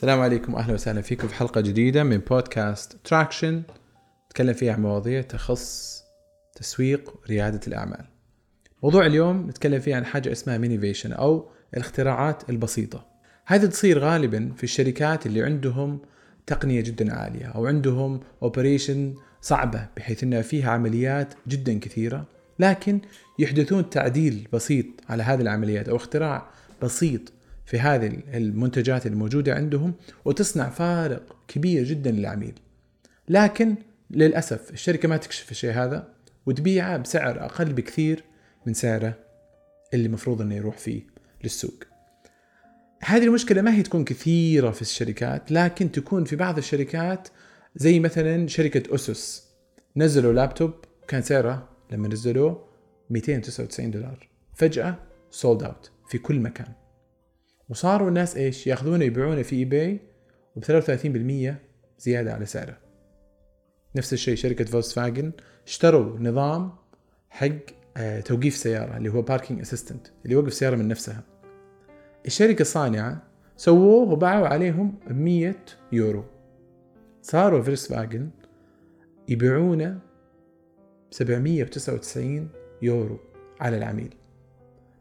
السلام عليكم واهلا وسهلا فيكم في حلقة جديدة من بودكاست تراكشن نتكلم فيها عن مواضيع تخص تسويق ورياده الأعمال. موضوع اليوم نتكلم فيه عن حاجة اسمها mini-vation أو الاختراعات البسيطة. هذه تصير غالبا في الشركات اللي عندهم تقنية جدا عالية أو عندهم operation صعبة بحيث إنها فيها عمليات جدا كثيرة لكن يحدثون تعديل بسيط على هذه العمليات أو اختراع بسيط في هذه المنتجات الموجودة عندهم وتصنع فارق كبير جدا للعميل. لكن للأسف الشركة ما تكشف الشيء هذا وتبيعه بسعر أقل بكثير من سعره اللي المفروض إنه يروح فيه للسوق. هذه المشكلة ما هي تكون كثيرة في الشركات لكن تكون في بعض الشركات زي مثلا شركة أسس. نزلوا لابتوب كان سعره لما نزلوه 299 دولار. فجأة sold out في كل مكان. وصاروا الناس إيش؟ ياخذونه يبيعونه في eBay ب 33% زيادة على سعره. نفس الشيء شركة Volkswagen اشتروا نظام حق آه، توقيف سيارة اللي هو parking assistant اللي يوقف سيارة من نفسها. الشركة الصانعة سووه وباعوا عليهم 100 يورو. صاروا Volkswagen يبيعونه ب 799 يورو على العميل.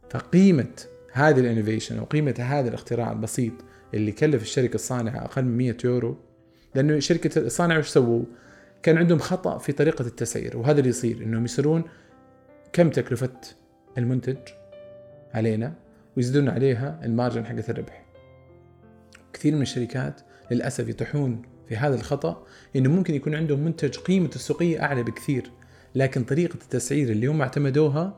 فقيمة هذه ال innovation أو قيمة هذا الاختراع البسيط اللي كلف الشركة الصانعة أقل من 100 يورو لأنه شركة الصانعه وش سووا؟ كان عندهم خطأ في طريقة التسعير وهذا اللي يصير إنهم يصيرون كم تكلفة المنتج علينا ويزيدون عليها ال margin حقت الربح. كثير من الشركات للأسف يطيحون في هذا الخطأ إنه ممكن يكون عندهم منتج قيمته السوقية أعلى بكثير لكن طريقة التسعير اللي هم اعتمدوها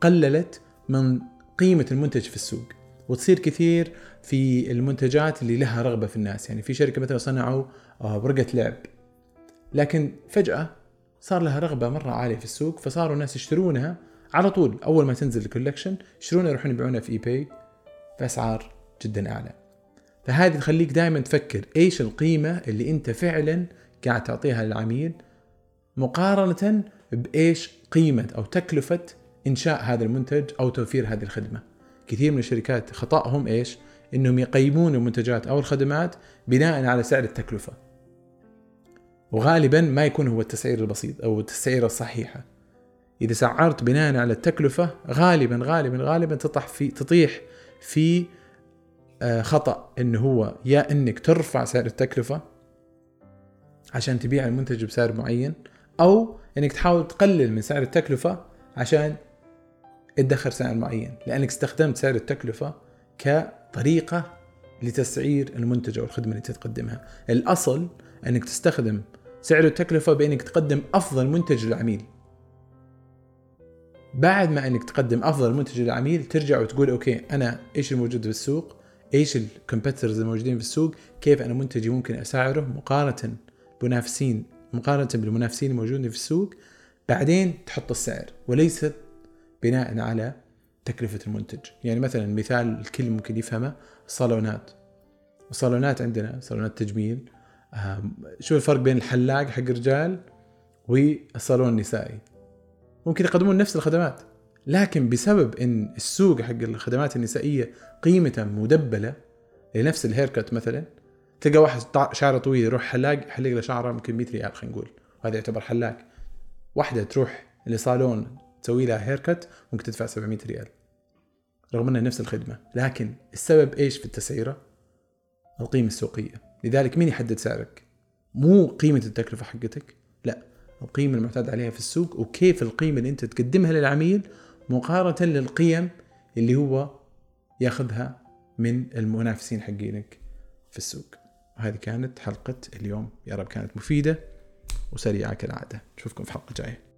قللت من قيمة المنتج في السوق وتصير كثير في المنتجات اللي لها رغبة في الناس يعني في شركة مثلا صنعوا آه، ورقة لعب لكن فجأة صار لها رغبة مرة عالية في السوق فصاروا الناس يشترونها على طول. أول ما تنزل ال collection يشترونها يروحون يبيعونها في eBay بأسعار جدا أعلى. فهذه تخليك دائما تفكر إيش القيمة اللي أنت فعلا قاعد تعطيها للعميل مقارنة بإيش قيمة أو تكلفة إنشاء هذا المنتج أو توفير هذه الخدمة. كثير من الشركات خطأهم إيش؟ إنهم يقيمون المنتجات أو الخدمات بناء على سعر التكلفة. وغالبا ما يكون هو التسعير البسيط أو التسعيرة الصحيحة. إذا سعرت بناء على التكلفة غالبا غالبا غالبا تطح في تطيح في آه، خطأ إنه هو يا إنك ترفع سعر التكلفة عشان تبيع المنتج بسعر معين أو إنك تحاول تقلل من سعر التكلفة عشان ادخر سعر معين لأنك استخدمت سعر التكلفة كطريقة لتسعير المنتج أو الخدمه اللي تقدمها الأصل أنك تستخدم سعر التكلفة بأنك تقدم أفضل منتج للعميل. بعد ما أنك تقدم أفضل منتج للعميل ترجع وتقول okay أنا إيش الموجود في السوق؟ إيش ال competitors الموجودين في السوق؟ كيف أنا منتجي ممكن اسعره مقارنة بمنافسين مقارنة بالمنافسين الموجودين في السوق؟ بعدين تحط السعر وليست بناء على تكلفة المنتج. يعني مثلا مثال الكل ممكن يفهمه الصالونات الصالونات عندنا صالونات تجميل. شو الفرق بين الحلاق حق الرجال والصالون النسائي. ممكن يقدمون نفس الخدمات لكن بسبب إن السوق حق الخدمات النسائية قيمته مدبلة لنفس ال haircut مثلا تلقى واحد شعره طويل يروح حلاق يحلق له شعره يمكن 100 ريال خلينا نقول. وهذا يعتبر حلاق. واحدة تروح لصالون تسوي لها haircut ممكن تدفع 700 ريال. رغم إنها نفس الخدمة لكن السبب إيش في التسعيرة؟ القيمة السوقية. لذلك مين يحدد سعرك؟ مو قيمة التكلفة حقتك لا القيمة المعتاد عليها في السوق وكيف القيمة اللي أنت تقدمها للعميل مقارنة للقيم اللي هو ياخذها من المنافسين حقينك في السوق. هذه كانت حلقة اليوم. يا رب كانت مفيدة وسريعة كالعادة. نشوفكم في حلقة جاية.